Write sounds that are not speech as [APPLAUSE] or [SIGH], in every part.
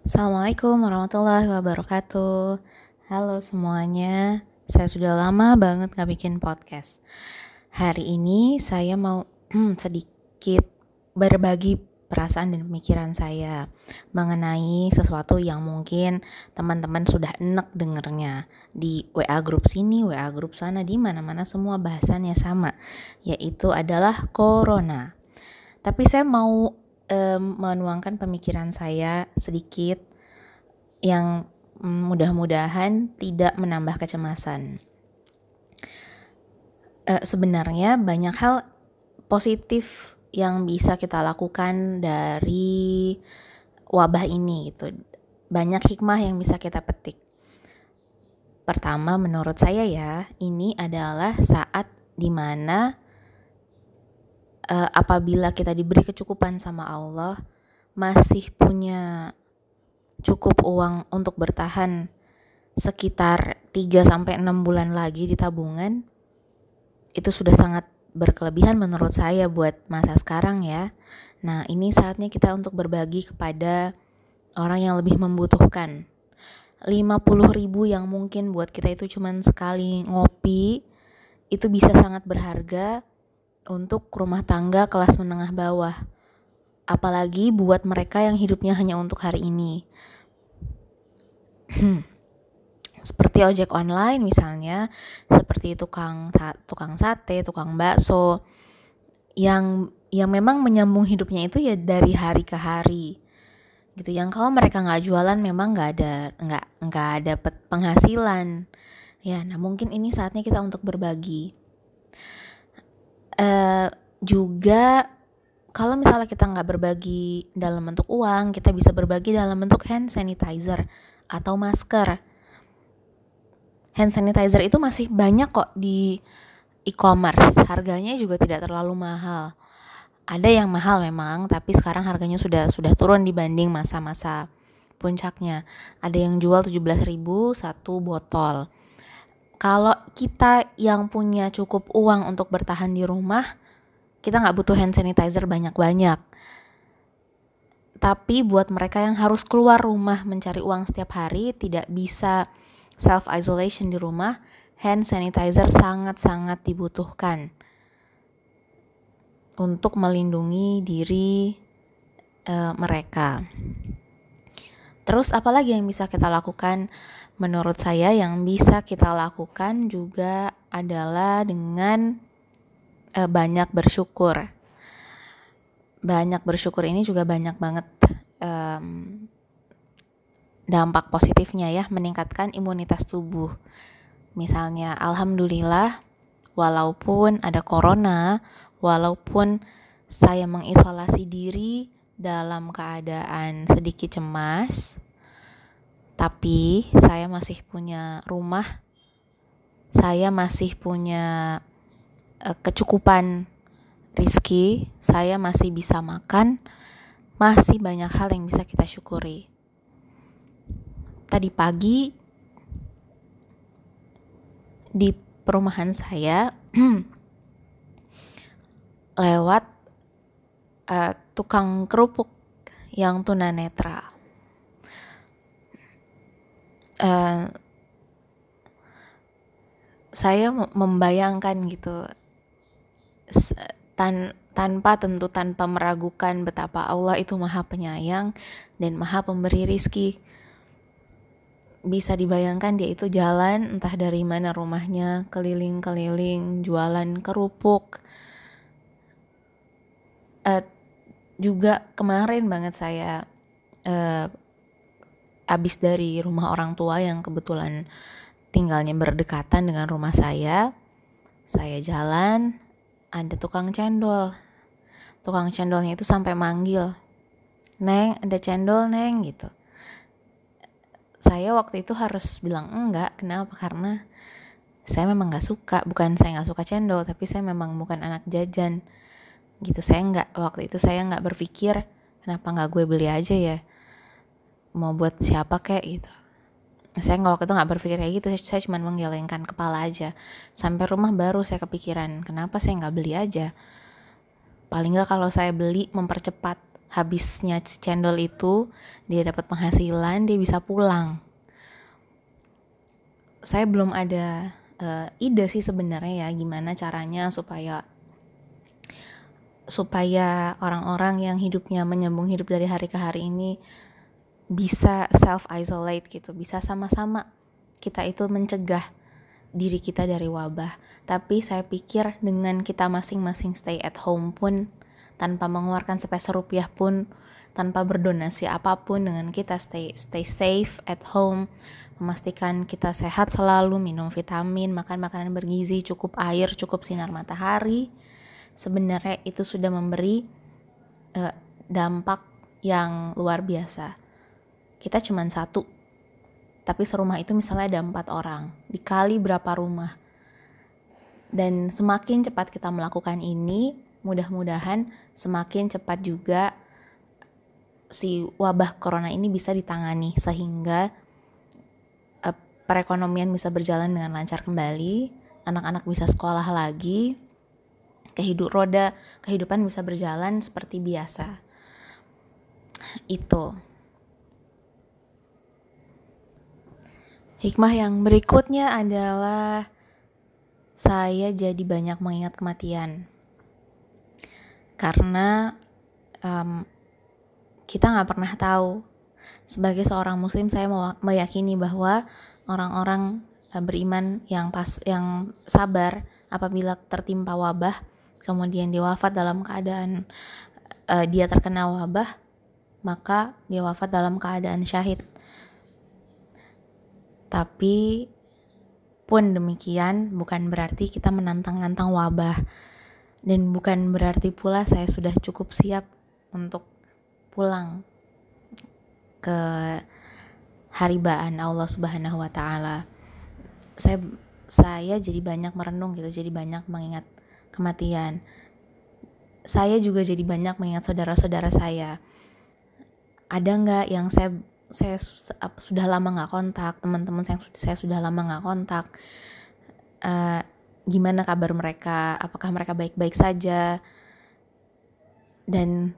Assalamualaikum warahmatullahi wabarakatuh. Halo semuanya. Saya sudah lama banget gak bikin podcast. Hari ini saya mau [CLEARS THROAT] sedikit berbagi perasaan dan pemikiran saya Mengenai sesuatu yang mungkin teman-teman sudah enek dengernya Di WA grup sini, WA grup sana, di mana mana semua bahasannya sama Yaitu adalah Corona. Tapi saya mau um, menuangkan pemikiran saya sedikit yang mudah-mudahan tidak menambah kecemasan. Uh, sebenarnya banyak hal positif yang bisa kita lakukan dari wabah ini gitu. Banyak hikmah yang bisa kita petik. Pertama menurut saya ya, ini adalah saat di mana uh, apabila kita diberi kecukupan sama Allah masih punya cukup uang untuk bertahan sekitar 3 sampai 6 bulan lagi di tabungan itu sudah sangat berkelebihan menurut saya buat masa sekarang ya. Nah, ini saatnya kita untuk berbagi kepada orang yang lebih membutuhkan. 50 ribu yang mungkin buat kita itu cuman sekali ngopi itu bisa sangat berharga untuk rumah tangga kelas menengah bawah. Apalagi buat mereka yang hidupnya hanya untuk hari ini. [CLEARS THROAT] seperti ojek online misalnya, seperti tukang tukang sate, tukang bakso yang yang memang menyambung hidupnya itu ya dari hari ke hari gitu yang kalau mereka nggak jualan memang nggak ada nggak nggak dapat penghasilan ya nah mungkin ini saatnya kita untuk berbagi juga kalau misalnya kita nggak berbagi dalam bentuk uang, kita bisa berbagi dalam bentuk hand sanitizer atau masker. Hand sanitizer itu masih banyak kok di e-commerce, harganya juga tidak terlalu mahal. Ada yang mahal memang, tapi sekarang harganya sudah sudah turun dibanding masa-masa puncaknya. Ada yang jual 17.000 satu botol kalau kita yang punya cukup uang untuk bertahan di rumah, kita nggak butuh hand sanitizer banyak-banyak. Tapi buat mereka yang harus keluar rumah mencari uang setiap hari, tidak bisa self isolation di rumah, hand sanitizer sangat-sangat dibutuhkan untuk melindungi diri uh, mereka. Terus apalagi yang bisa kita lakukan? menurut saya yang bisa kita lakukan juga adalah dengan e, banyak bersyukur. Banyak bersyukur ini juga banyak banget um, dampak positifnya ya, meningkatkan imunitas tubuh. Misalnya, alhamdulillah, walaupun ada corona, walaupun saya mengisolasi diri dalam keadaan sedikit cemas, tapi saya masih punya rumah, saya masih punya uh, kecukupan rizki, saya masih bisa makan, masih banyak hal yang bisa kita syukuri. Tadi pagi di perumahan saya [CLEARS THROAT] lewat uh, tukang kerupuk yang tunanetra uh, saya membayangkan gitu tan tanpa tentu tanpa meragukan betapa Allah itu maha penyayang dan maha pemberi rizki. Bisa dibayangkan dia itu jalan entah dari mana rumahnya keliling-keliling jualan kerupuk. Uh, juga kemarin banget saya uh, abis dari rumah orang tua yang kebetulan tinggalnya berdekatan dengan rumah saya, saya jalan, ada tukang cendol. Tukang cendolnya itu sampai manggil, Neng, ada cendol, Neng, gitu. Saya waktu itu harus bilang enggak, kenapa? Karena saya memang gak suka, bukan saya gak suka cendol, tapi saya memang bukan anak jajan. Gitu, saya nggak, waktu itu saya nggak berpikir, kenapa nggak gue beli aja ya mau buat siapa kayak gitu saya nggak waktu itu nggak berpikir kayak gitu. Saya cuma menggelengkan kepala aja. Sampai rumah baru saya kepikiran kenapa saya nggak beli aja? Paling nggak kalau saya beli mempercepat habisnya cendol itu dia dapat penghasilan dia bisa pulang. Saya belum ada uh, ide sih sebenarnya ya gimana caranya supaya supaya orang-orang yang hidupnya menyambung hidup dari hari ke hari ini bisa self isolate gitu bisa sama-sama kita itu mencegah diri kita dari wabah. Tapi saya pikir dengan kita masing-masing stay at home pun tanpa mengeluarkan sepeser rupiah pun tanpa berdonasi apa pun dengan kita stay stay safe at home memastikan kita sehat selalu minum vitamin makan makanan bergizi cukup air cukup sinar matahari sebenarnya itu sudah memberi uh, dampak yang luar biasa kita cuma satu tapi serumah itu misalnya ada empat orang dikali berapa rumah dan semakin cepat kita melakukan ini mudah-mudahan semakin cepat juga si wabah corona ini bisa ditangani sehingga uh, perekonomian bisa berjalan dengan lancar kembali, anak-anak bisa sekolah lagi, kehidup roda kehidupan bisa berjalan seperti biasa. Itu. Hikmah yang berikutnya adalah saya jadi banyak mengingat kematian karena um, kita nggak pernah tahu. Sebagai seorang Muslim, saya meyakini bahwa orang-orang uh, beriman yang pas, yang sabar apabila tertimpa wabah, kemudian dia wafat dalam keadaan uh, dia terkena wabah, maka dia wafat dalam keadaan syahid. Tapi pun demikian bukan berarti kita menantang-nantang wabah dan bukan berarti pula saya sudah cukup siap untuk pulang ke haribaan Allah Subhanahu wa taala. Saya saya jadi banyak merenung gitu, jadi banyak mengingat kematian. Saya juga jadi banyak mengingat saudara-saudara saya. Ada nggak yang saya saya sudah lama nggak kontak, teman-teman saya, saya sudah lama nggak kontak. Uh, gimana kabar mereka, apakah mereka baik-baik saja. Dan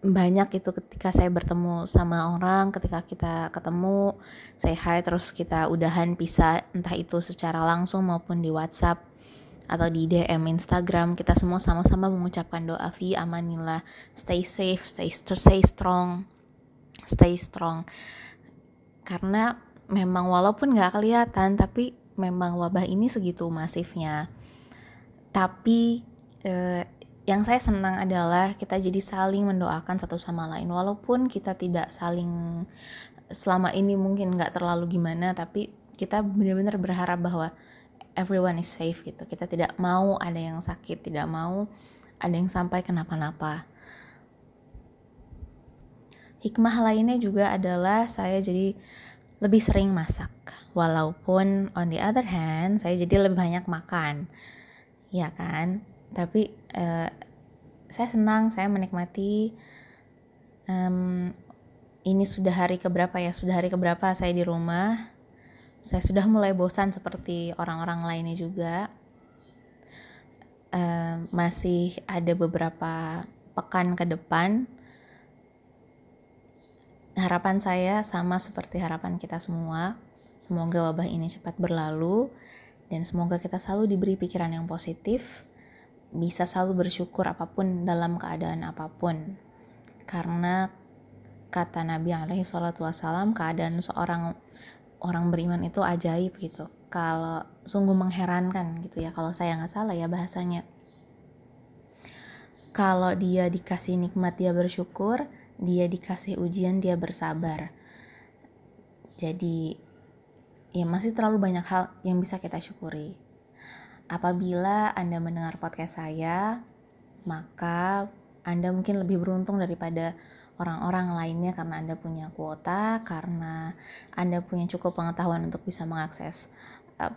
banyak itu ketika saya bertemu sama orang, ketika kita ketemu, saya hai terus kita udahan pisah entah itu secara langsung maupun di WhatsApp atau di DM Instagram kita semua sama-sama mengucapkan doa fi amanillah stay safe stay stay strong stay strong. Karena memang walaupun nggak kelihatan tapi memang wabah ini segitu masifnya. Tapi eh, yang saya senang adalah kita jadi saling mendoakan satu sama lain. Walaupun kita tidak saling selama ini mungkin nggak terlalu gimana tapi kita benar-benar berharap bahwa everyone is safe gitu. Kita tidak mau ada yang sakit tidak mau ada yang sampai kenapa-napa hikmah lainnya juga adalah saya jadi lebih sering masak. Walaupun on the other hand, saya jadi lebih banyak makan. Ya kan? Tapi uh, saya senang, saya menikmati um, ini sudah hari keberapa ya? Sudah hari keberapa saya di rumah. Saya sudah mulai bosan seperti orang-orang lainnya juga. Uh, masih ada beberapa pekan ke depan harapan saya sama seperti harapan kita semua. Semoga wabah ini cepat berlalu dan semoga kita selalu diberi pikiran yang positif, bisa selalu bersyukur apa pun dalam keadaan apa pun. Karena kata Nabi alaihi salatu keadaan seorang orang beriman itu ajaib gitu. Kalau sungguh mengherankan gitu ya, kalau saya nggak salah ya bahasanya. Kalau dia dikasih nikmat dia bersyukur, dia dikasih ujian dia bersabar. Jadi ya masih terlalu banyak hal yang bisa kita syukuri. Apabila anda mendengar podcast saya maka anda mungkin lebih beruntung daripada orang-orang lainnya karena Anda punya kuota, karena Anda punya cukup pengetahuan untuk bisa mengakses uh,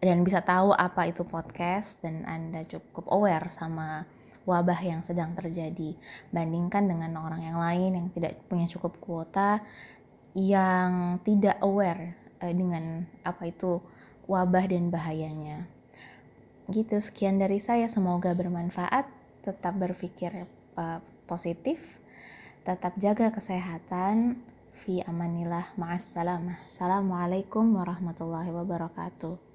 dan bisa tahu apa itu podcast dan Anda cukup aware sama wabah yang sedang terjadi. Bandingkan dengan orang yang lain yang tidak punya cukup kuota, yang tidak aware uh, dengan apa itu wabah dan bahayanya. Gitu, sekian dari saya. Semoga bermanfaat. Tetap berpikir uh, positif, tetap jaga kesehatan fi amanillah ma'as salamah assalamualaikum warahmatullahi wabarakatuh